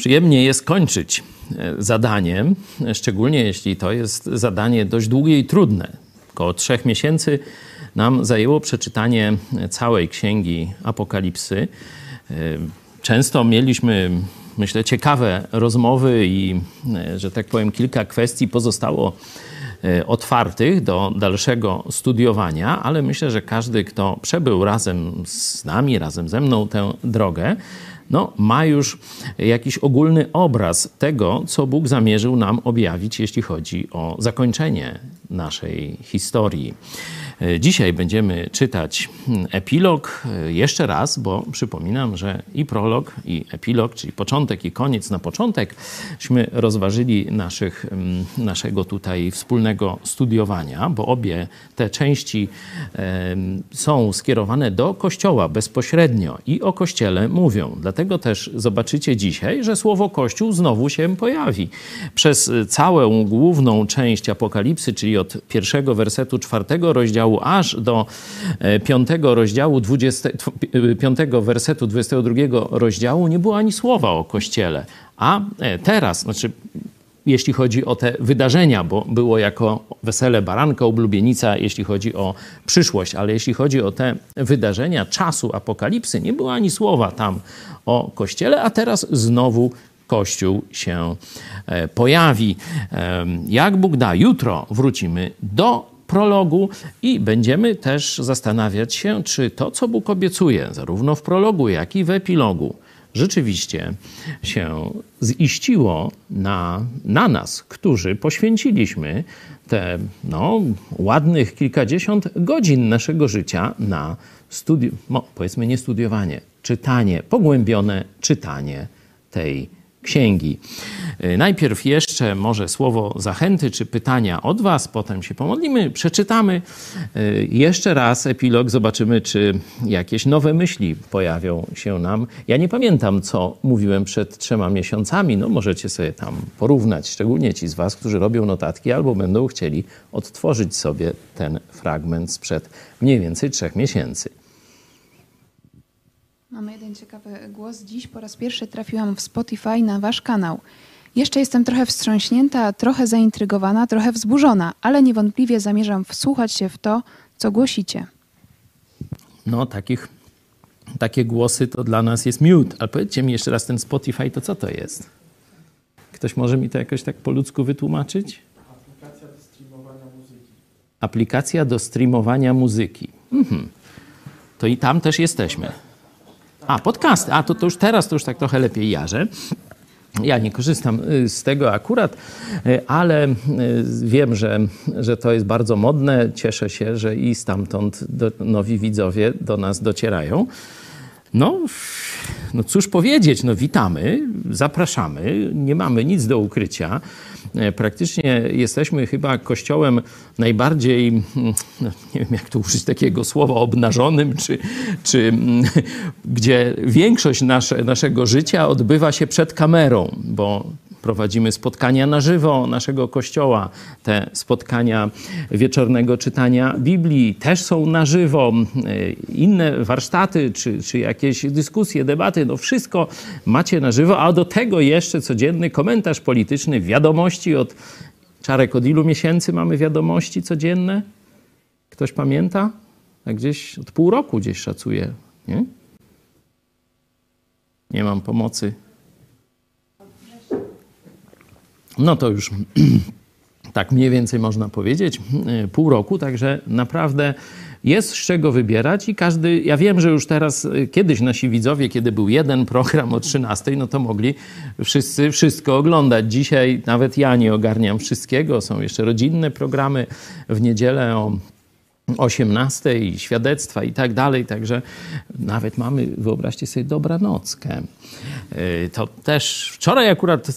Przyjemnie jest kończyć e, zadanie, szczególnie jeśli to jest zadanie dość długie i trudne. Około trzech miesięcy nam zajęło przeczytanie całej księgi Apokalipsy. E, często mieliśmy, myślę, ciekawe rozmowy i, e, że tak powiem, kilka kwestii pozostało otwartych do dalszego studiowania, ale myślę, że każdy, kto przebył razem z nami, razem ze mną tę drogę, no, ma już jakiś ogólny obraz tego, co Bóg zamierzył nam objawić, jeśli chodzi o zakończenie naszej historii. E, dzisiaj będziemy czytać hmm, epilog e, jeszcze raz, bo przypominam, że i prolog, i epilog, czyli początek i koniec na początekśmy rozważyli naszych, hmm, naszego tutaj wspólnego studiowania, bo obie te części są skierowane do Kościoła bezpośrednio i o Kościele mówią. Dlatego też zobaczycie dzisiaj, że słowo Kościół znowu się pojawi. Przez całą główną część Apokalipsy, czyli od pierwszego wersetu czwartego rozdziału, aż do e, piątego rozdziału, 20, e, piątego wersetu 22 rozdziału nie było ani słowa o Kościele. A e, teraz, znaczy jeśli chodzi o te wydarzenia, bo było jako wesele baranka, oblubienica, jeśli chodzi o przyszłość, ale jeśli chodzi o te wydarzenia czasu apokalipsy, nie było ani słowa tam o Kościele, a teraz znowu Kościół się pojawi. Jak Bóg da, jutro wrócimy do prologu i będziemy też zastanawiać się, czy to, co Bóg obiecuje, zarówno w prologu, jak i w epilogu, rzeczywiście się ziściło na, na nas, którzy poświęciliśmy te no, ładnych kilkadziesiąt godzin naszego życia na studium, no, powiedzmy nie studiowanie, czytanie, pogłębione czytanie tej księgi. Y, najpierw jeszcze może słowo zachęty czy pytania od Was, potem się pomodlimy, przeczytamy y, jeszcze raz epilog, zobaczymy, czy jakieś nowe myśli pojawią się nam. Ja nie pamiętam, co mówiłem przed trzema miesiącami, no możecie sobie tam porównać, szczególnie ci z Was, którzy robią notatki albo będą chcieli odtworzyć sobie ten fragment sprzed mniej więcej trzech miesięcy. Mamy jeden ciekawy głos. Dziś po raz pierwszy trafiłam w Spotify na wasz kanał. Jeszcze jestem trochę wstrząśnięta, trochę zaintrygowana, trochę wzburzona, ale niewątpliwie zamierzam wsłuchać się w to, co głosicie. No, takich, takie głosy to dla nas jest miód. Ale powiedzcie mi jeszcze raz, ten Spotify to co to jest? Ktoś może mi to jakoś tak po ludzku wytłumaczyć? Aplikacja do streamowania muzyki. Aplikacja do streamowania muzyki. Mhm. To i tam też jesteśmy. A, podcasty. A, to, to już teraz to już tak trochę lepiej jarzę. Ja nie korzystam y, z tego akurat, y, ale y, wiem, że, że to jest bardzo modne. Cieszę się, że i stamtąd do, nowi widzowie do nas docierają. No, no cóż powiedzieć, no witamy, zapraszamy, nie mamy nic do ukrycia. E, praktycznie jesteśmy chyba kościołem najbardziej, mm, nie wiem jak tu użyć takiego słowa, obnażonym, czy, czy mm, gdzie większość nasze, naszego życia odbywa się przed kamerą, bo prowadzimy spotkania na żywo naszego kościoła. Te spotkania wieczornego czytania Biblii też są na żywo. Inne warsztaty czy, czy jakieś dyskusje, debaty, no wszystko macie na żywo, a do tego jeszcze codzienny komentarz polityczny, wiadomości od Czarek od ilu miesięcy mamy wiadomości codzienne? Ktoś pamięta? Tak gdzieś od pół roku gdzieś szacuję. Nie? Nie mam pomocy. No to już tak mniej więcej można powiedzieć, pół roku, także naprawdę jest z czego wybierać i każdy, ja wiem, że już teraz, kiedyś nasi widzowie, kiedy był jeden program o 13, no to mogli wszyscy wszystko oglądać. Dzisiaj nawet ja nie ogarniam wszystkiego, są jeszcze rodzinne programy w niedzielę o 18 i świadectwa i tak dalej, także nawet mamy, wyobraźcie sobie, dobranockę. E, to też wczoraj akurat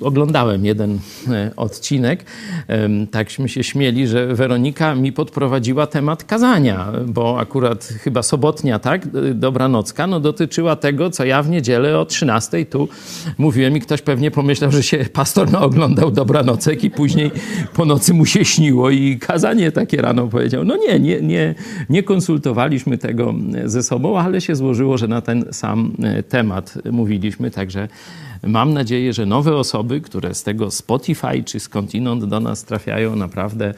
oglądałem jeden e, odcinek. Takśmy się śmieli, że Weronika mi podprowadziła temat kazania, bo akurat chyba sobotnia, tak, dobranocka, no dotyczyła tego, co ja w niedzielę o 13 tu mówiłem i ktoś pewnie pomyślał, że się pastor oglądał dobranocek i później po nocy mu się śniło i kazanie takie rano powiedział. No nie, Nie, nie, nie, konsultowaliśmy tego ze sobą, ale się złożyło, że na ten sam temat mówiliśmy. Także mam nadzieję, że nowe osoby, które z tego Spotify czy skądinąd do nas trafiają, naprawdę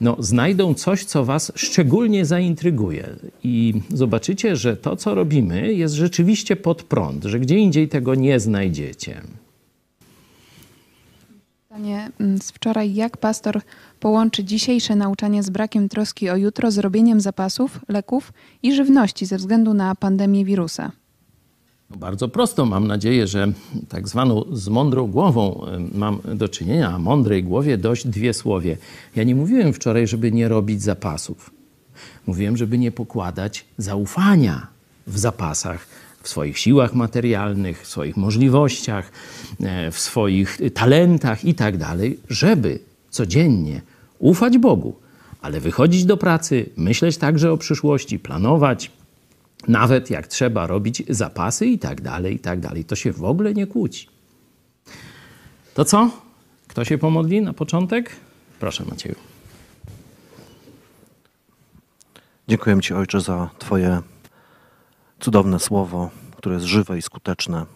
no, znajdą coś, co Was szczególnie zaintryguje. I zobaczycie, że to, co robimy, jest rzeczywiście pod prąd, że gdzie indziej tego nie znajdziecie. Pytanie mm, z wczoraj. Jak pastor połączy dzisiejsze nauczanie z brakiem troski o jutro, z robieniem zapasów, leków i żywności ze względu na pandemię wirusa? Bardzo prosto. Mam nadzieję, że tak zwaną z mądrą głową mam do czynienia, a mądrej głowie dość dwie słowie. Ja nie mówiłem wczoraj, żeby nie robić zapasów. Mówiłem, żeby nie pokładać zaufania w zapasach, w swoich siłach materialnych, w swoich możliwościach, e, w swoich talentach i tak dalej, żeby codziennie ufać Bogu, ale wychodzić do pracy, myśleć także o przyszłości, planować, nawet jak trzeba robić zapasy i tak dalej, i tak dalej. To się w ogóle nie kłóci. To co? Kto się pomodli na początek? Proszę, Macieju. Dziękuję Ci, Ojcze, za Twoje cudowne słowo, które jest żywe i skuteczne,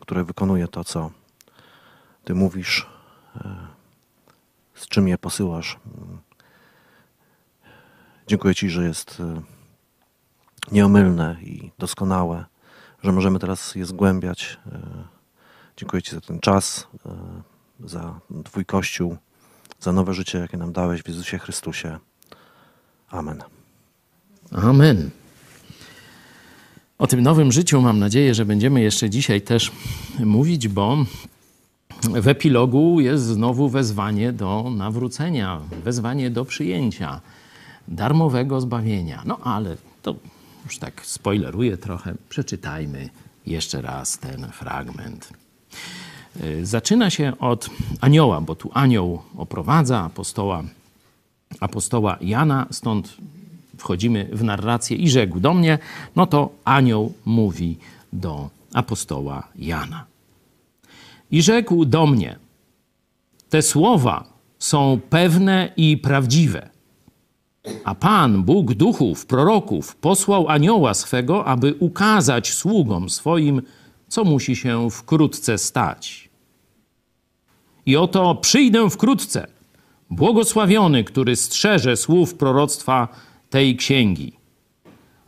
które wykonuje to, co Ty mówisz, z czym je posyłasz. Dziękuję Ci, że jest nieomylne i doskonałe, że możemy teraz je zgłębiać. E, dziękuję Ci za ten czas, e, za Twój Kościół, za nowe życie, jakie nam dałeś w Jezusie Chrystusie. Amen. Amen. O tym nowym życiu mam nadzieję, że będziemy jeszcze dzisiaj też mówić, bo w epilogu jest znowu wezwanie do nawrócenia, wezwanie do przyjęcia darmowego zbawienia. No ale to już tak spoileruję trochę, przeczytajmy jeszcze raz ten fragment. Y, zaczyna się od anioła, bo tu anioł oprowadza apostoła, apostoła Jana, stąd wchodzimy w narrację i rzekł do mnie, no to anioł mówi do apostoła Jana. I rzekł do mnie, te słowa są pewne i prawdziwe. A Pan, Bóg duchów, proroków, posłał anioła swego, aby ukazać sługom swoim, co musi się wkrótce stać. I oto przyjdę wkrótce, błogosławiony, który strzeże słów proroctwa tej księgi.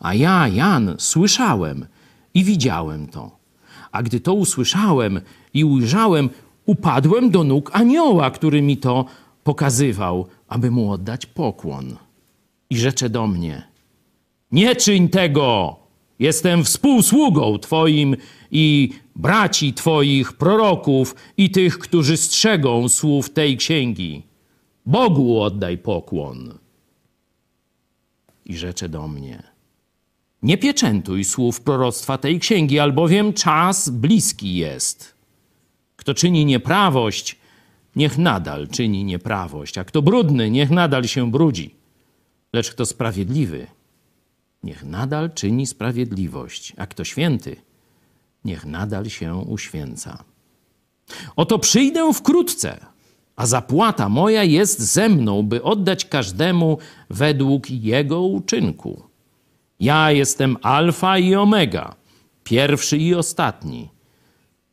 A ja, Jan, słyszałem i widziałem to. A gdy to usłyszałem i ujrzałem, upadłem do nóg anioła, który mi to pokazywał, aby mu oddać pokłon i rzecze do mnie: Nie czyń tego! Jestem współsługą Twoim i braci Twoich proroków i tych, którzy strzegą słów tej księgi. Bogu oddaj pokłon. I rzecze do mnie: Nie pieczętuj słów proroctwa tej księgi, albowiem czas bliski jest. Kto czyni nieprawość, niech nadal czyni nieprawość, a kto brudny, niech nadal się brudzi. Lecz kto sprawiedliwy, niech nadal czyni sprawiedliwość, a kto święty, niech nadal się uświęca. Oto przyjdę wkrótce, a zapłata moja jest ze mną, by oddać każdemu według jego uczynku. Ja jestem Alfa i Omega, pierwszy i ostatni,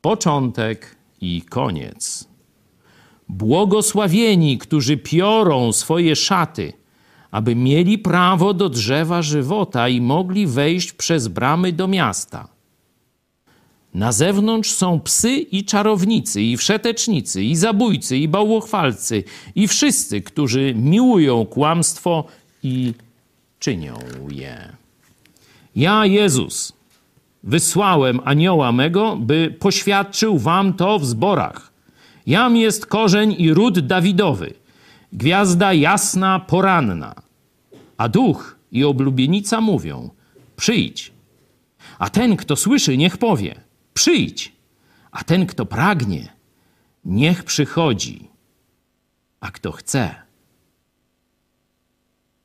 początek i koniec. Błogosławieni, którzy piorą swoje szaty aby mieli prawo do drzewa żywota i mogli wejść przez bramy do miasta. Na zewnątrz są psy i czarownicy, i wszetecznicy, i zabójcy, i bałwochwalcy, i wszyscy, którzy miłują kłamstwo i czynią je. Ja, Jezus, wysłałem anioła mego, by poświadczył wam to w zborach. Jam jest korzeń i ród Dawidowy – gwiazda jasna, poranna. A duch i oblubienica mówią: Przyjdź. A ten, kto słyszy, niech powie: Przyjdź. A ten, kto pragnie, niech przychodzi. A kto chce,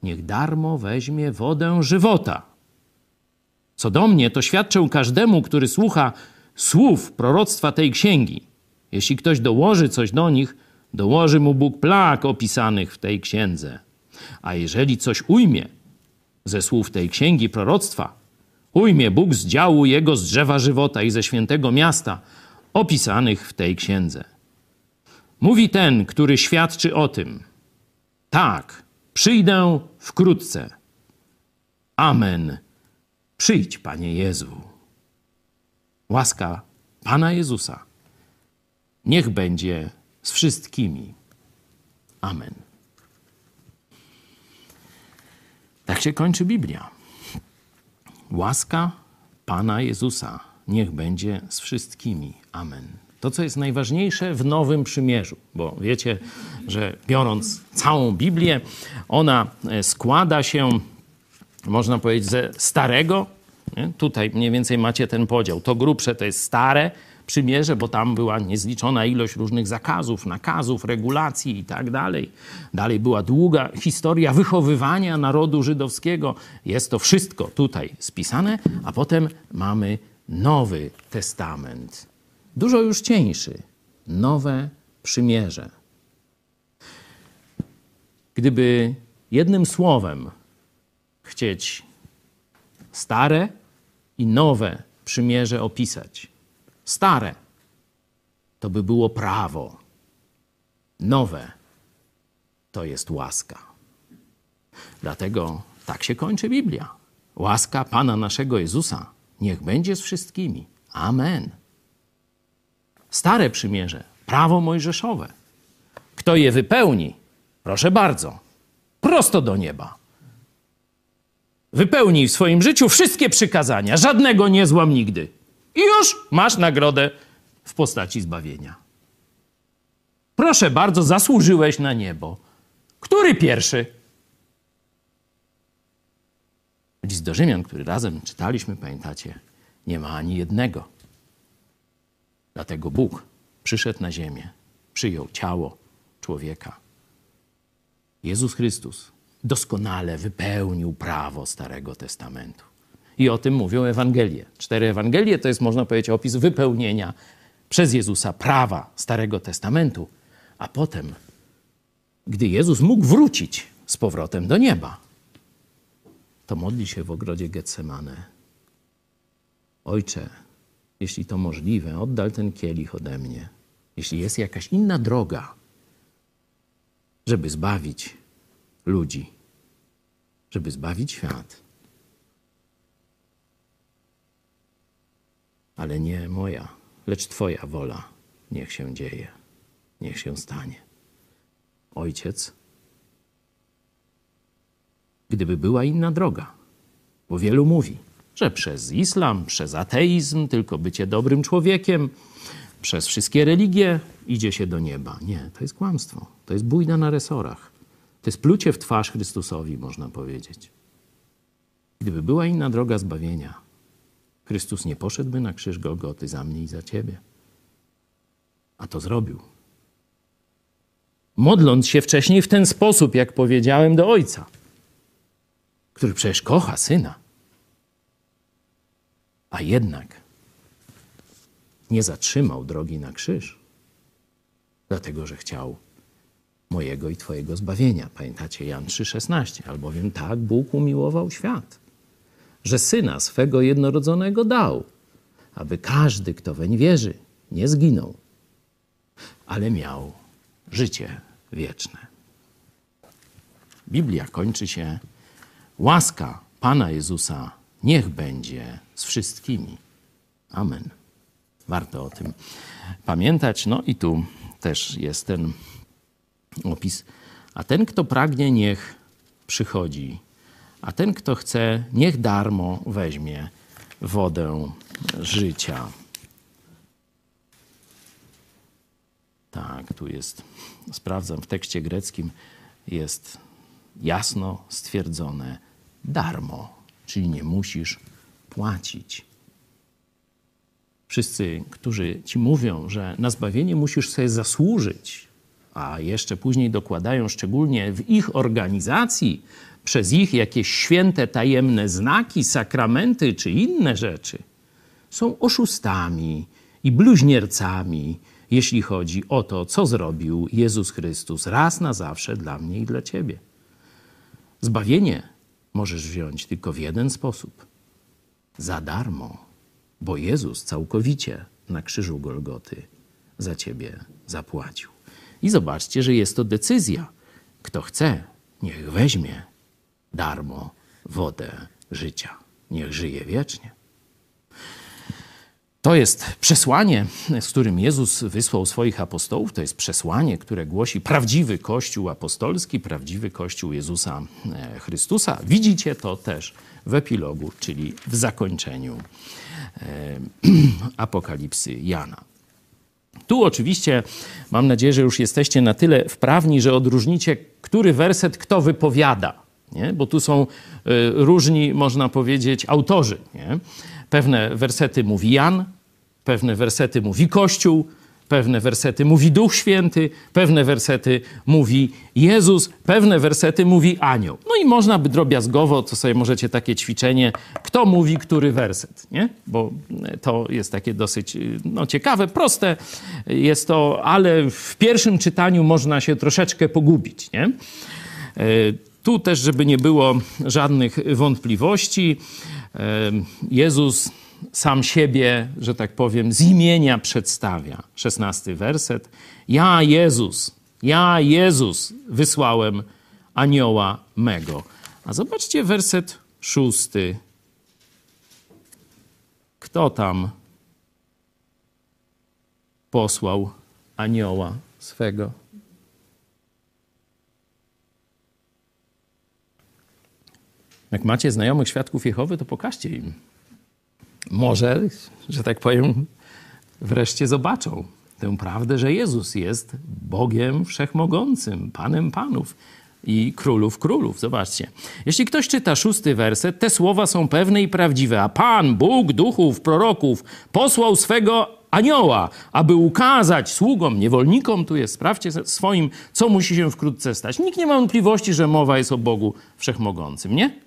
niech darmo weźmie wodę żywota. Co do mnie, to świadczę każdemu, który słucha słów proroctwa tej księgi. Jeśli ktoś dołoży coś do nich, dołoży mu Bóg plag opisanych w tej księdze. A jeżeli coś ujmie ze słów tej księgi proroctwa, ujmie Bóg z działu jego z drzewa żywota i ze świętego miasta, opisanych w tej księdze. Mówi ten, który świadczy o tym: Tak, przyjdę wkrótce. Amen. Przyjdź, Panie Jezu. Łaska Pana Jezusa niech będzie z wszystkimi. Amen. Tak się kończy Biblia. Łaska Pana Jezusa niech będzie z wszystkimi. Amen. To, co jest najważniejsze w Nowym Przymierzu, bo wiecie, że biorąc całą Biblię, ona e, składa się, można powiedzieć, ze Starego. Nie? Tutaj mniej więcej macie ten podział. To grubsze to jest Stare, przymierze, bo tam była niezliczona ilość różnych zakazów, nakazów, regulacji i tak dalej. Dalej była długa historia wychowywania narodu żydowskiego. Jest to wszystko tutaj spisane, a potem mamy Nowy Testament. Dużo już cieńszy. Nowe przymierze. Gdyby jednym słowem chcieć stare i nowe przymierze opisać, Stare to by było prawo, nowe to jest łaska. Dlatego tak się kończy Biblia. Łaska Pana naszego Jezusa niech będzie z wszystkimi. Amen. Stare przymierze, prawo mojżeszowe. Kto je wypełni, proszę bardzo, prosto do nieba. Wypełnij w swoim życiu wszystkie przykazania, żadnego nie złam nigdy. I już masz nagrodę w postaci zbawienia. Proszę bardzo, zasłużyłeś na niebo. Który pierwszy? List do Rzymian, który razem czytaliśmy, pamiętacie, nie ma ani jednego. Dlatego Bóg przyszedł na ziemię, przyjął ciało człowieka. Jezus Chrystus doskonale wypełnił prawo Starego Testamentu. I o tym mówią Ewangelie. Cztery Ewangelie to jest, można powiedzieć, opis wypełnienia przez Jezusa prawa Starego Testamentu. A potem, gdy Jezus mógł wrócić z powrotem do nieba, to modli się w ogrodzie Getsemane. Ojcze, jeśli to możliwe, oddal ten kielich ode mnie. Jeśli jest jakaś inna droga, żeby zbawić ludzi, żeby zbawić świat, ale nie moja, lecz Twoja wola niech się dzieje, niech się stanie. Ojciec, gdyby była inna droga, bo wielu mówi, że przez islam, przez ateizm, tylko bycie dobrym człowiekiem, przez wszystkie religie idzie się do nieba. Nie, to jest kłamstwo. To jest bójda na resorach. To jest plucie w twarz Chrystusowi, można powiedzieć. Gdyby była inna droga zbawienia, Chrystus nie poszedłby na krzyż Golgoty za mnie i za ciebie. A to zrobił. Modląc się wcześniej w ten sposób, jak powiedziałem do Ojca, który przecież kocha Syna. A jednak nie zatrzymał drogi na krzyż, dlatego że chciał mojego i Twojego zbawienia. Pamiętacie Jan 3,16? Albowiem tak Bóg umiłował świat, że syna swego jednorodzonego dał, aby każdy, kto weń wierzy, nie zginął, ale miał życie wieczne. Biblia kończy się łaska Pana Jezusa niech będzie z wszystkimi. Amen. Warto o tym pamiętać. No i tu też jest ten opis. A ten, kto pragnie, niech przychodzi a ten, kto chce, niech darmo weźmie wodę życia. Tak, tu jest, sprawdzam, w tekście greckim jest jasno stwierdzone darmo, czyli nie musisz płacić. Wszyscy, którzy ci mówią, że na zbawienie musisz sobie zasłużyć, a jeszcze później dokładają, szczególnie w ich organizacji, przez ich jakieś święte, tajemne znaki, sakramenty czy inne rzeczy, są oszustami i bluźniercami, jeśli chodzi o to, co zrobił Jezus Chrystus raz na zawsze dla mnie i dla ciebie. Zbawienie możesz wziąć tylko w jeden sposób za darmo, bo Jezus całkowicie na krzyżu Golgoty za ciebie zapłacił. I zobaczcie, że jest to decyzja. Kto chce, niech weźmie darmo wodę życia. Niech żyje wiecznie. To jest przesłanie, z którym Jezus wysłał swoich apostołów. To jest przesłanie, które głosi prawdziwy Kościół apostolski, prawdziwy Kościół Jezusa e, Chrystusa. Widzicie to też w epilogu, czyli w zakończeniu e, Apokalipsy Jana. Tu oczywiście mam nadzieję, że już jesteście na tyle wprawni, że odróżnicie, który werset kto wypowiada. Nie? Bo tu są y, różni, można powiedzieć, autorzy. Nie? Pewne wersety mówi Jan, pewne wersety mówi Kościół, pewne wersety mówi Duch Święty, pewne wersety mówi Jezus, pewne wersety mówi anioł. No i można by drobiazgowo, to sobie możecie takie ćwiczenie, kto mówi który werset, nie? Bo to jest takie dosyć no, ciekawe, proste jest to, ale w pierwszym czytaniu można się troszeczkę pogubić, nie? E, tu też, żeby nie było żadnych wątpliwości, e, Jezus sam siebie, że tak powiem, z imienia przedstawia. Szesnasty werset. Ja, Jezus, ja, Jezus, wysłałem anioła mego. A zobaczcie werset szósty. Kto tam posłał anioła swego? Jak macie znajomych świadków Jehowy, to pokażcie im może, że tak powiem, wreszcie zobaczą tę prawdę, że Jezus jest Bogiem Wszechmogącym, Panem Panów i Królów Królów. Zobaczcie. Jeśli ktoś czyta szósty werset, te słowa są pewne i prawdziwe. A Pan, Bóg duchów, proroków, posłał swego anioła, aby ukazać sługom, niewolnikom, tu jest, sprawdźcie swoim, co musi się wkrótce stać. Nikt nie ma wątpliwości, że mowa jest o Bogu Wszechmogącym, nie?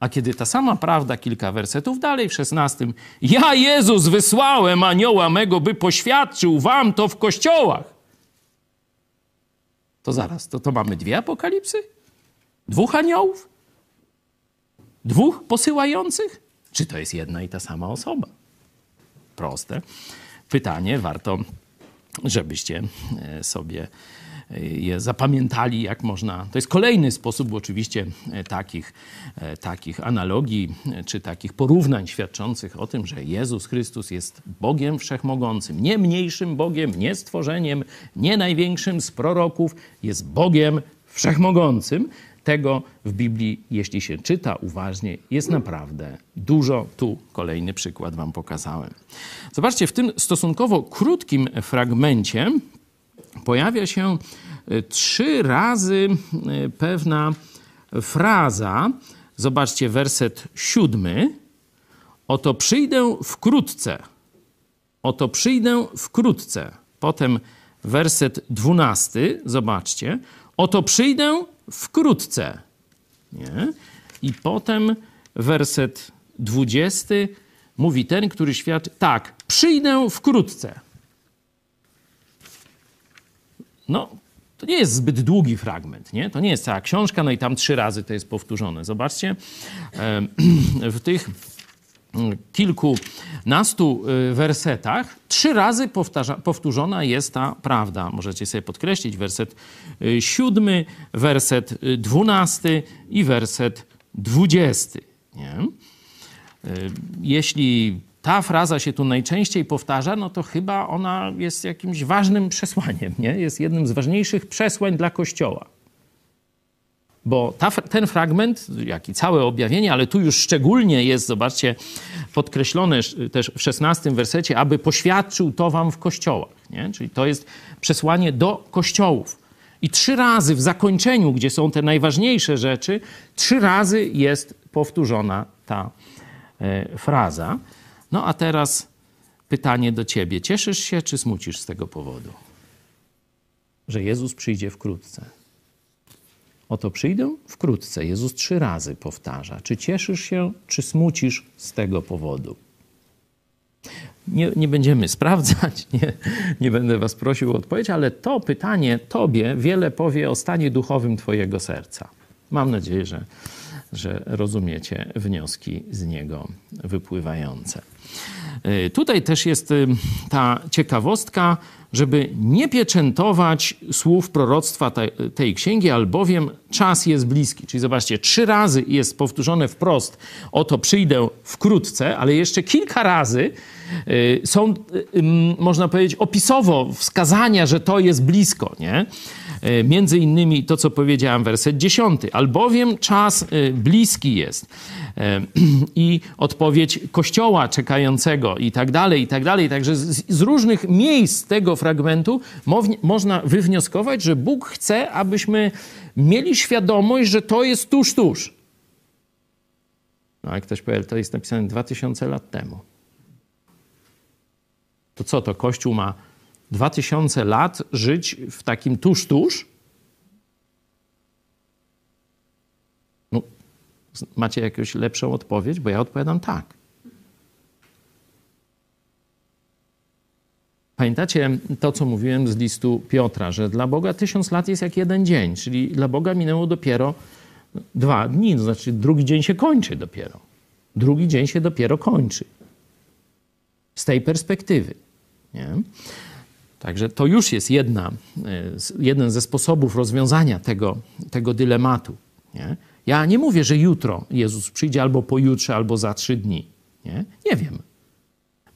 A kiedy ta sama prawda, kilka wersetów dalej, w szesnastym, ja Jezus wysłałem anioła mego, by poświadczył wam to w kościołach. To zaraz, to, to mamy dwie apokalipsy? Dwóch aniołów? Dwóch posyłających? Czy to jest jedna i ta sama osoba? Proste pytanie, warto, żebyście e, sobie je zapamiętali, jak można. To jest kolejny sposób oczywiście e, takich, e, takich analogii e, czy takich porównań świadczących o tym, że Jezus Chrystus jest Bogiem Wszechmogącym, nie mniejszym Bogiem, nie stworzeniem, nie największym z proroków, jest Bogiem Wszechmogącym. Tego w Biblii, jeśli się czyta uważnie, jest naprawdę dużo. Tu kolejny przykład Wam pokazałem. Zobaczcie, w tym stosunkowo krótkim fragmencie pojawia się e, trzy razy e, pewna fraza. Zobaczcie, werset siódmy. Oto przyjdę wkrótce. Oto przyjdę wkrótce. Potem werset dwunasty. Zobaczcie. Oto przyjdę wkrótce. Nie? I potem werset dwudziesty mówi ten, który świadczy, tak, przyjdę wkrótce. No, to nie jest zbyt długi fragment, nie? To nie jest cała książka, no i tam trzy razy to jest powtórzone. Zobaczcie, w tych mm, kilkunastu y, wersetach trzy razy powtarza, powtórzona jest ta prawda. Możecie sobie podkreślić werset y, siódmy, werset y, dwunasty i werset dwudziesty. Jeśli ta fraza się tu najczęściej powtarza, no to chyba ona jest jakimś ważnym przesłaniem, nie? jest jednym z ważniejszych przesłań dla Kościoła. Bo ta, ten fragment, jak i całe objawienie, ale tu już szczególnie jest, zobaczcie, podkreślone też w szesnastym wersecie, aby poświadczył to wam w kościołach. Nie? Czyli to jest przesłanie do kościołów. I trzy razy w zakończeniu, gdzie są te najważniejsze rzeczy, trzy razy jest powtórzona ta e, fraza. No a teraz pytanie do ciebie. Cieszysz się czy smucisz z tego powodu? Że Jezus przyjdzie wkrótce. Oto przyjdę wkrótce. Jezus trzy razy powtarza. Czy cieszysz się, czy smucisz z tego powodu? Nie, nie będziemy sprawdzać, nie, nie będę was prosił o odpowiedź, ale to pytanie tobie wiele powie o stanie duchowym twojego serca. Mam nadzieję, że, że rozumiecie wnioski z niego wypływające. Y, tutaj też jest y, ta ciekawostka, żeby nie pieczętować słów proroctwa tej księgi, albowiem czas jest bliski. Czyli zobaczcie, trzy razy jest powtórzone wprost, oto przyjdę wkrótce, ale jeszcze kilka razy y, są, można powiedzieć, opisowo wskazania, że to jest blisko, nie? E, między innymi to, co powiedziałem, werset 10. Albowiem czas e, bliski jest. E, I odpowiedź Kościoła czekającego i tak dalej, i tak dalej. Także z, z różnych miejsc tego fragmentu można wywnioskować, że Bóg chce, abyśmy mieli świadomość, że to jest tuż, tuż. No, jak ktoś powie, to jest napisane 2000 lat temu. To co, to Kościół ma 2000 lat żyć w takim tuż, tuż? No, macie jakąś lepszą odpowiedź? Bo ja odpowiadam tak. Pamiętacie to, co mówiłem z listu Piotra, że dla Boga tysiąc lat jest jak jeden dzień, czyli dla Boga minęło dopiero dwa dni, to znaczy drugi dzień się kończy dopiero. Drugi dzień się dopiero kończy. Z tej perspektywy. Nie? Także to już jest jedna, e, jeden ze sposobów rozwiązania tego, tego dylematu. Nie? Ja nie mówię, że jutro Jezus przyjdzie albo pojutrze, albo za trzy dni. Nie, nie wiem.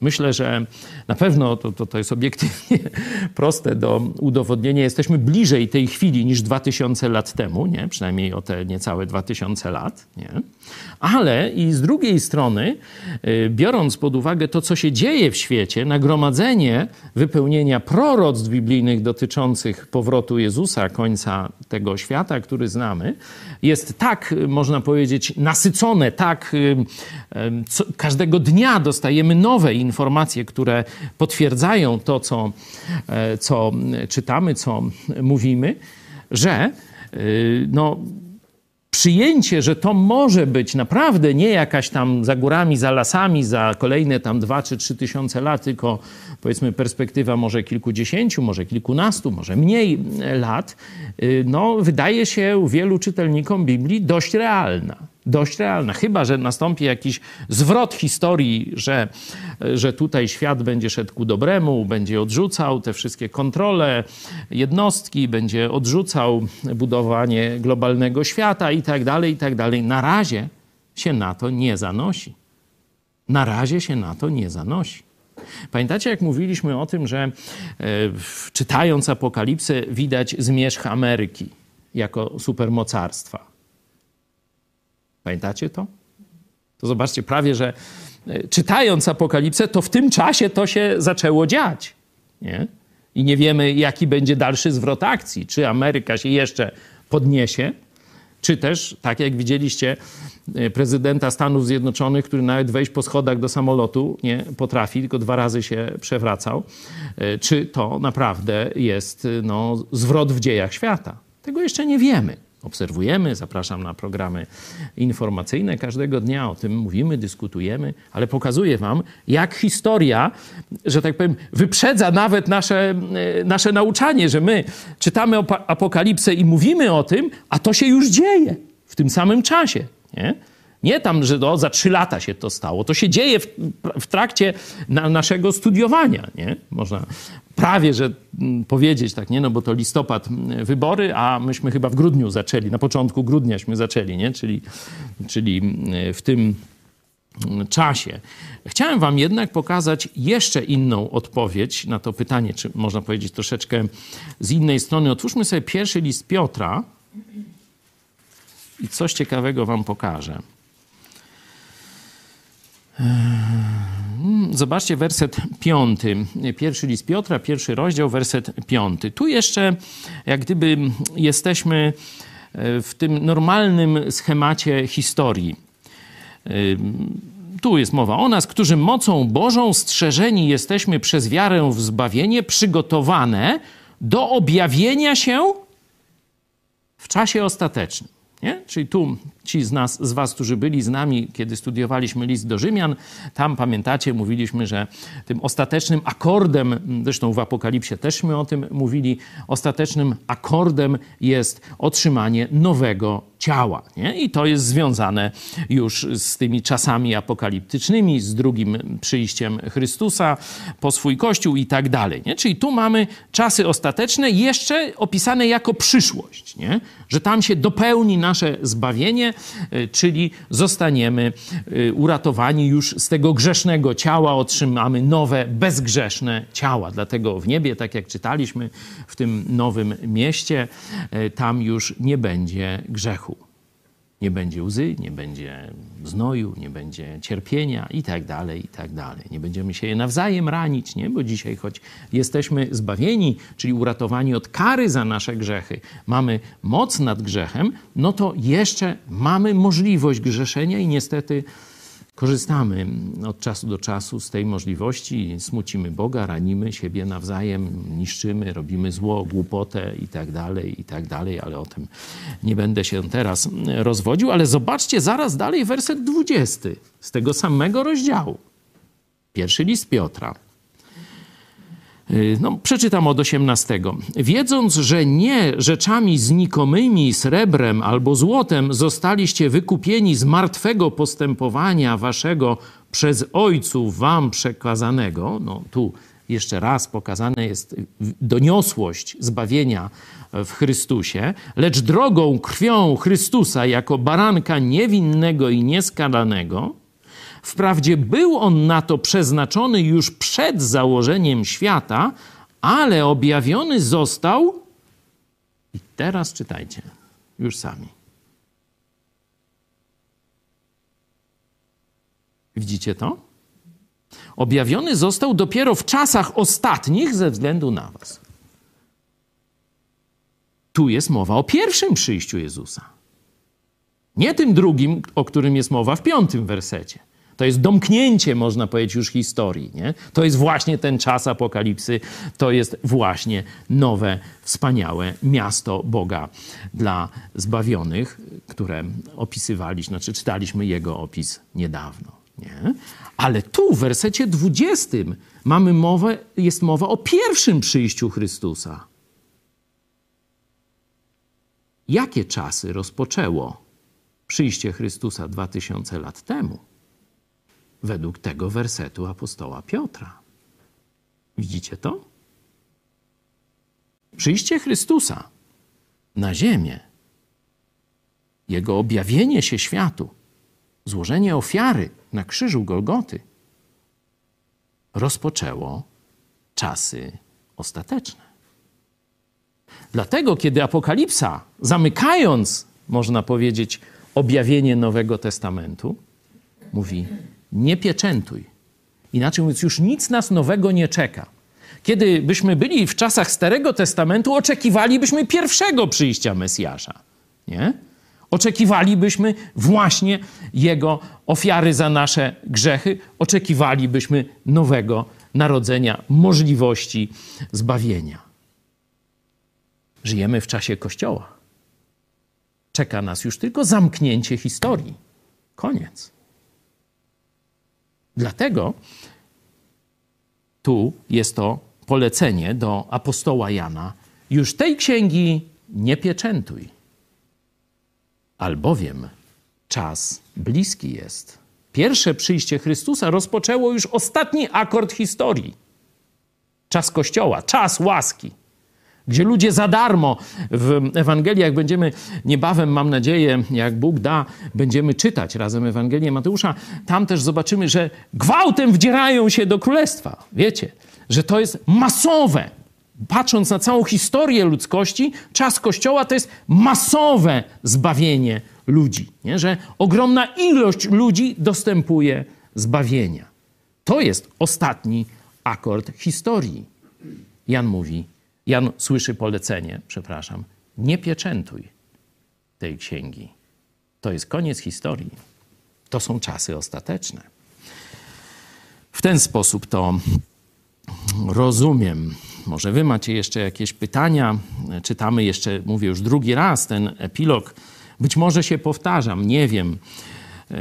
Myślę, że na pewno to, to, to jest obiektywnie proste do udowodnienia. Jesteśmy bliżej tej chwili niż 2000 lat temu, nie? przynajmniej o te niecałe 2000 lat. Nie? Ale i z drugiej strony, y, biorąc pod uwagę to, co się dzieje w świecie, nagromadzenie wypełnienia proroctw biblijnych dotyczących powrotu Jezusa, końca tego świata, który znamy, jest tak, można powiedzieć, nasycone, tak y, co, każdego dnia dostajemy nowe informacje, które potwierdzają to, co, e, co czytamy, co mówimy, że y, no, przyjęcie, że to może być naprawdę nie jakaś tam za górami, za lasami, za kolejne tam dwa czy trzy tysiące lat, tylko powiedzmy perspektywa może kilkudziesięciu, może kilkunastu, może mniej lat, y, no wydaje się wielu czytelnikom Biblii dość realna dość realna. Chyba, że nastąpi jakiś zwrot historii, że, że tutaj świat będzie szedł ku dobremu, będzie odrzucał te wszystkie kontrole, jednostki, będzie odrzucał budowanie globalnego świata i tak dalej, i tak dalej. Na razie się na to nie zanosi. Na razie się na to nie zanosi. Pamiętacie, jak mówiliśmy o tym, że e, czytając Apokalipsę widać zmierzch Ameryki jako supermocarstwa. Pamiętacie to? To zobaczcie, prawie że e, czytając Apokalipsę, to w tym czasie to się zaczęło dziać. Nie? I nie wiemy, jaki będzie dalszy zwrot akcji. Czy Ameryka się jeszcze podniesie, czy też, tak jak widzieliście, e, prezydenta Stanów Zjednoczonych, który nawet wejść po schodach do samolotu nie potrafi, tylko dwa razy się przewracał, e, czy to naprawdę jest no, zwrot w dziejach świata. Tego jeszcze nie wiemy obserwujemy, zapraszam na programy informacyjne. Każdego dnia o tym mówimy, dyskutujemy, ale pokazuję Wam, jak historia, że tak powiem, wyprzedza nawet nasze, e, nasze nauczanie, że my czytamy Apokalipsę i mówimy o tym, a to się już dzieje w tym samym czasie. Nie? Nie tam, że za trzy lata się to stało. To się dzieje w, w trakcie na, naszego studiowania. Nie? Można prawie, że mm, powiedzieć tak, nie? No bo to listopad mm, wybory, a myśmy chyba w grudniu zaczęli, na początku grudniaśmy zaczęli, nie? Czyli, czyli mm, w tym czasie. Chciałem Wam jednak pokazać jeszcze inną odpowiedź na to pytanie, czy można powiedzieć troszeczkę z innej strony. Otwórzmy sobie pierwszy list Piotra i coś ciekawego Wam pokażę. Eee, zobaczcie werset piąty. Pierwszy list Piotra, pierwszy rozdział, werset piąty. Tu jeszcze jak gdyby jesteśmy e, w tym normalnym schemacie historii. Eee, tu jest mowa o nas, którzy mocą Bożą strzeżeni jesteśmy przez wiarę w zbawienie, przygotowane do objawienia się w czasie ostatecznym. Nie? Czyli tu Ci z nas, z was, którzy byli z nami, kiedy studiowaliśmy list do Rzymian, tam pamiętacie, mówiliśmy, że tym ostatecznym akordem, zresztą w Apokalipsie teżśmy o tym mówili, ostatecznym akordem jest otrzymanie nowego ciała. Nie? I to jest związane już z tymi czasami apokaliptycznymi, z drugim przyjściem Chrystusa po swój Kościół i tak dalej. Nie? Czyli tu mamy czasy ostateczne jeszcze opisane jako przyszłość, nie? że tam się dopełni nasze zbawienie, y, czyli zostaniemy y, uratowani już z tego grzesznego ciała, otrzymamy nowe, bezgrzeszne ciała. Dlatego w niebie, tak jak czytaliśmy w tym nowym mieście, y, tam już nie będzie grzechu. Nie będzie łzy, nie będzie znoju, nie będzie cierpienia i tak dalej, i tak dalej. Nie będziemy się je nawzajem ranić, nie? Bo dzisiaj, choć jesteśmy zbawieni, czyli uratowani od kary za nasze grzechy, mamy moc nad grzechem, no to jeszcze mamy możliwość grzeszenia i niestety korzystamy od czasu do czasu z tej możliwości, smucimy Boga, ranimy siebie nawzajem, niszczymy, robimy zło, głupotę i tak dalej, i tak ale o tym nie będę się teraz rozwodził. Ale zobaczcie zaraz dalej werset 20 z tego samego rozdziału. Pierwszy list Piotra. No, przeczytam od 18. Wiedząc, że nie rzeczami znikomymi, srebrem albo złotem zostaliście wykupieni z martwego postępowania waszego przez ojców wam przekazanego, no tu jeszcze raz pokazana jest doniosłość zbawienia w Chrystusie, lecz drogą krwią Chrystusa jako baranka niewinnego i nieskalanego, Wprawdzie był on na to przeznaczony już przed założeniem świata, ale objawiony został. I teraz czytajcie, już sami. Widzicie to? Objawiony został dopiero w czasach ostatnich ze względu na Was. Tu jest mowa o pierwszym przyjściu Jezusa. Nie tym drugim, o którym jest mowa w piątym wersecie. To jest domknięcie, można powiedzieć, już historii. Nie? To jest właśnie ten czas apokalipsy, to jest właśnie nowe, wspaniałe miasto Boga dla zbawionych, które opisywaliśmy, znaczy czytaliśmy jego opis niedawno. Nie? Ale tu w wersecie 20 mamy mowę, jest mowa o pierwszym przyjściu Chrystusa. Jakie czasy rozpoczęło przyjście Chrystusa 2000 lat temu? Według tego wersetu apostoła Piotra. Widzicie to? Przyjście Chrystusa na ziemię, Jego objawienie się światu, złożenie ofiary na krzyżu Golgoty rozpoczęło czasy ostateczne. Dlatego, kiedy Apokalipsa, zamykając, można powiedzieć, objawienie Nowego Testamentu, mówi: nie pieczętuj. Inaczej mówiąc, już nic nas nowego nie czeka. Kiedy byśmy byli w czasach Starego Testamentu, oczekiwalibyśmy pierwszego przyjścia Mesjasza. Nie? Oczekiwalibyśmy właśnie Jego ofiary za nasze grzechy, oczekiwalibyśmy nowego narodzenia, możliwości zbawienia. Żyjemy w czasie Kościoła. Czeka nas już tylko zamknięcie historii. Koniec. Dlatego tu jest to polecenie do apostoła Jana: już tej księgi nie pieczętuj, albowiem czas bliski jest. Pierwsze przyjście Chrystusa rozpoczęło już ostatni akord historii. Czas Kościoła, czas łaski gdzie ludzie za darmo w Ewangeliach będziemy niebawem, mam nadzieję, jak Bóg da, będziemy czytać razem Ewangelię Mateusza. Tam też zobaczymy, że gwałtem wdzierają się do królestwa. Wiecie, że to jest masowe. Patrząc na całą historię ludzkości, czas Kościoła to jest masowe zbawienie ludzi. Nie? Że ogromna ilość ludzi dostępuje zbawienia. To jest ostatni akord historii. Jan mówi, Jan słyszy polecenie, przepraszam, nie pieczętuj tej księgi. To jest koniec historii. To są czasy ostateczne. W ten sposób to rozumiem. Może wy macie jeszcze jakieś pytania? Czytamy jeszcze, mówię już drugi raz, ten epilog Być może się powtarzam, nie wiem, yy,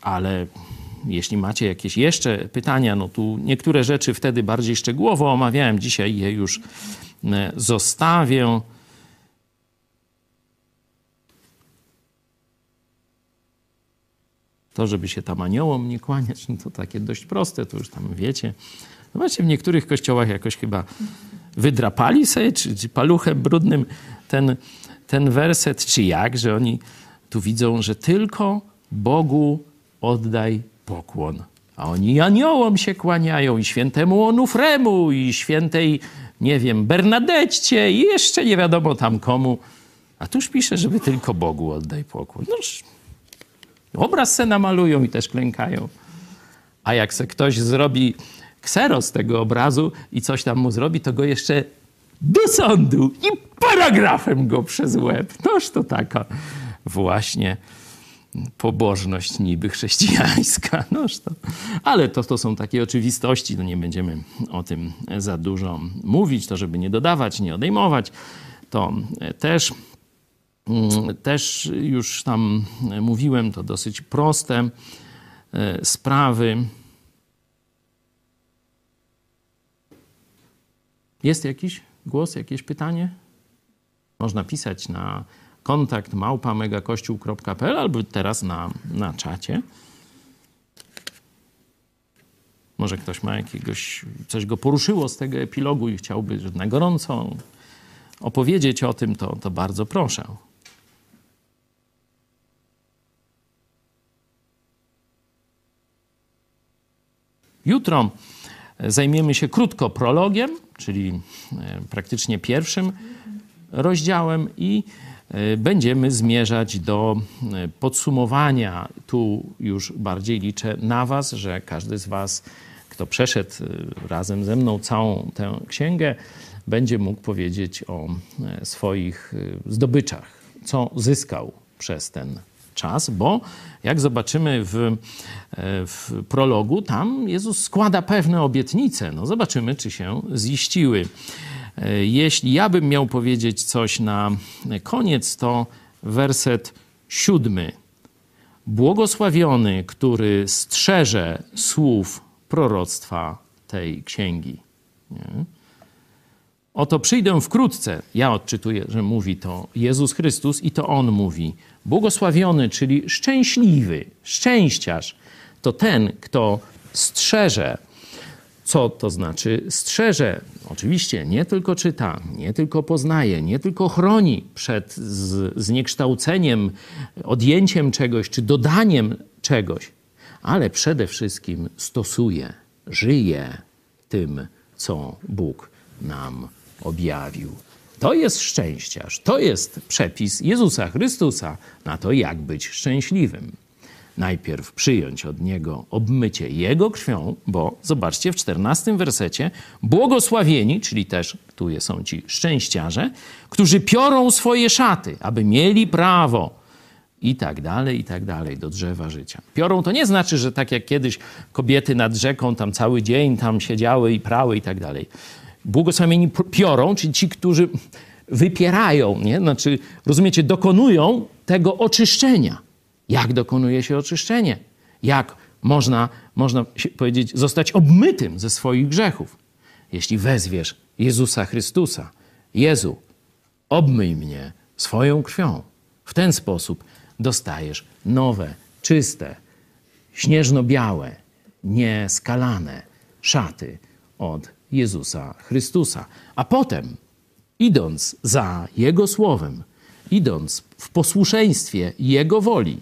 ale jeśli macie jakieś jeszcze pytania, no tu niektóre rzeczy wtedy bardziej szczegółowo omawiałem, dzisiaj je już e, zostawię. To, żeby się tam aniołom nie kłaniać, no to takie dość proste, to już tam wiecie. Zobaczcie, w niektórych kościołach jakoś chyba wydrapali sobie, czy, czy paluchem brudnym ten, ten werset, czy jak, że oni tu widzą, że tylko Bogu oddaj pokłon. A oni aniołom się kłaniają i świętemu Onufremu i świętej, nie wiem, Bernadecie i jeszcze nie wiadomo tam komu. A tuż pisze, żeby tylko Bogu oddaj pokłon. Noż, obraz se namalują i też klękają. A jak se ktoś zrobi kseros tego obrazu i coś tam mu zrobi, to go jeszcze do sądu i paragrafem go przez łeb. Noż to taka właśnie pobożność niby chrześcijańska. Noż to. Ale to, to są takie oczywistości, no nie będziemy o tym za dużo mówić, to żeby nie dodawać, nie odejmować. To też, mm, też już tam mówiłem, to dosyć proste e, sprawy. Jest jakiś głos, jakieś pytanie? Można pisać na kontakt małpa albo teraz na, na czacie. Może ktoś ma jakiegoś, coś go poruszyło z tego epilogu i chciałby na gorąco opowiedzieć o tym, to, to bardzo proszę. Jutro zajmiemy się krótko prologiem, czyli e, praktycznie pierwszym rozdziałem i będziemy zmierzać do e, podsumowania. Tu już bardziej liczę na Was, że każdy z Was, kto przeszedł razem ze mną całą tę księgę, będzie mógł powiedzieć o swoich zdobyczach, co zyskał przez ten czas, bo jak zobaczymy w, w prologu, tam Jezus składa pewne obietnice. No zobaczymy, czy się ziściły. E, jeśli ja bym miał powiedzieć coś na koniec, to werset siódmy. Błogosławiony, który strzeże słów proroctwa tej księgi. Nie? Oto przyjdę wkrótce. Ja odczytuję, że mówi to Jezus Chrystus i to On mówi. Błogosławiony, czyli szczęśliwy, szczęściarz, to ten, kto strzeże. Co to znaczy strzeże? Oczywiście nie tylko czyta, nie tylko poznaje, nie tylko chroni przed zniekształceniem, odjęciem czegoś czy dodaniem czegoś, ale przede wszystkim stosuje, żyje tym, co Bóg nam objawił. To jest szczęściarz, to jest przepis Jezusa Chrystusa na to, jak być szczęśliwym. Najpierw przyjąć od Niego obmycie Jego krwią, bo zobaczcie w czternastym wersecie, błogosławieni, czyli też tu są ci szczęściarze, którzy piorą swoje szaty, aby mieli prawo i tak dalej, i tak dalej, do drzewa życia. Piorą to nie znaczy, że tak jak kiedyś kobiety nad rzeką tam cały dzień tam siedziały i prały i tak dalej błogosławieni piorą, czyli ci, którzy wypierają, nie? Znaczy, rozumiecie, dokonują tego oczyszczenia. Jak dokonuje się oczyszczenie? Jak można, można powiedzieć, zostać obmytym ze swoich grzechów? Jeśli wezwiesz Jezusa Chrystusa, Jezu, obmyj mnie swoją krwią. W ten sposób dostajesz nowe, czyste, śnieżno-białe, nieskalane szaty od Jezusa Chrystusa. A potem, idąc za Jego słowem, idąc w posłuszeństwie Jego woli,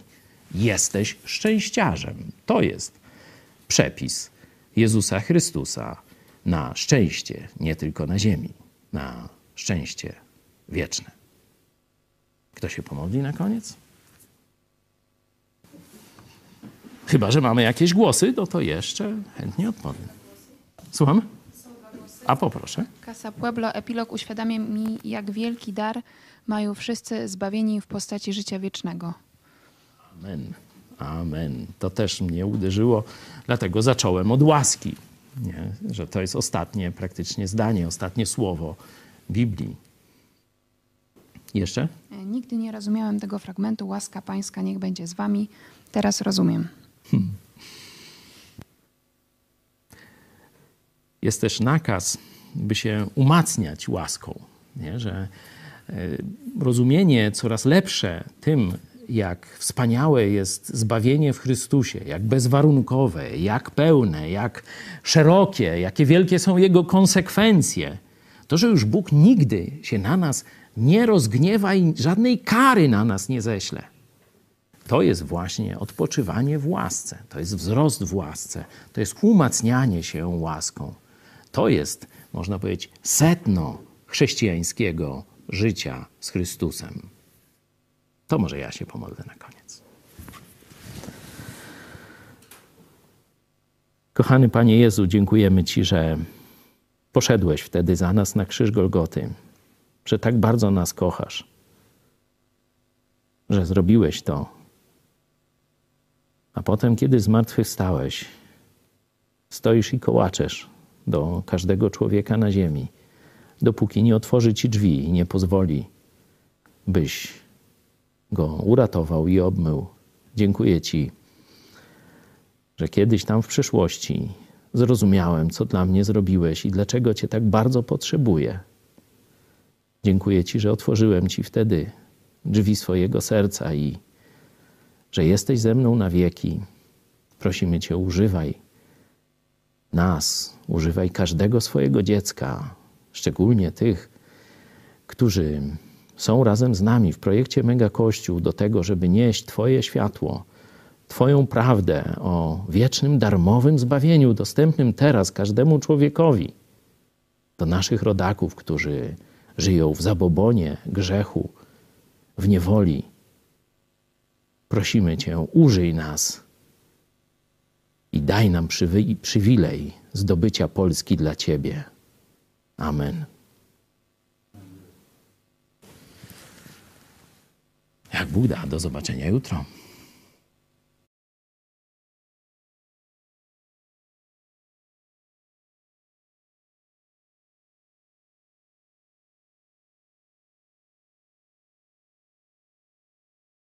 jesteś szczęściarzem. To jest przepis Jezusa Chrystusa na szczęście, nie tylko na ziemi, na szczęście wieczne. Kto się pomodli na koniec? Chyba, że mamy jakieś głosy, no to jeszcze chętnie odpowiem. Słucham? A poproszę. Casa Pueblo, epilog uświadamia mi, jak wielki dar mają wszyscy zbawieni w postaci życia wiecznego. Amen. Amen. To też mnie uderzyło, dlatego zacząłem od łaski, nie? że to jest ostatnie praktycznie zdanie, ostatnie słowo Biblii. Jeszcze? E, Nigdy nie rozumiałem tego fragmentu. Łaska Pańska niech będzie z wami. Teraz rozumiem. jest też nakaz, by się umacniać łaską, nie? że e, rozumienie coraz lepsze tym, jak wspaniałe jest zbawienie w Chrystusie, jak bezwarunkowe, jak pełne, jak szerokie, jakie wielkie są jego konsekwencje, to, że już Bóg nigdy się na nas nie rozgniewa i żadnej kary na nas nie ześle. To jest właśnie odpoczywanie w łasce, to jest wzrost w łasce, to jest umacnianie się łaską. To jest, można powiedzieć, setno chrześcijańskiego życia z Chrystusem. To może ja się pomodlę na koniec. Kochany Panie Jezu, dziękujemy Ci, że poszedłeś wtedy za nas na krzyż Golgoty, że tak bardzo nas kochasz, że zrobiłeś to. A potem, kiedy zmartwychwstałeś, stoisz i kołaczesz do każdego człowieka na ziemi, dopóki nie otworzy ci drzwi i nie pozwoli, byś go uratował i obmył. Dziękuję Ci, że kiedyś tam w przyszłości zrozumiałem, co dla mnie zrobiłeś i dlaczego Cię tak bardzo potrzebuję. Dziękuję Ci, że otworzyłem Ci wtedy drzwi swojego serca i że jesteś ze mną na wieki. Prosimy Cię, używaj nas, używaj każdego swojego dziecka, szczególnie tych, którzy są razem z nami w projekcie Mega Kościół do tego, żeby nieść Twoje światło, Twoją prawdę o wiecznym, darmowym zbawieniu, dostępnym teraz każdemu człowiekowi, do naszych rodaków, którzy żyją w zabobonie, grzechu, w niewoli. Prosimy Cię, użyj nas i daj nam przywilej zdobycia Polski dla Ciebie. Amen. Jak Bóg da, do zobaczenia jutro.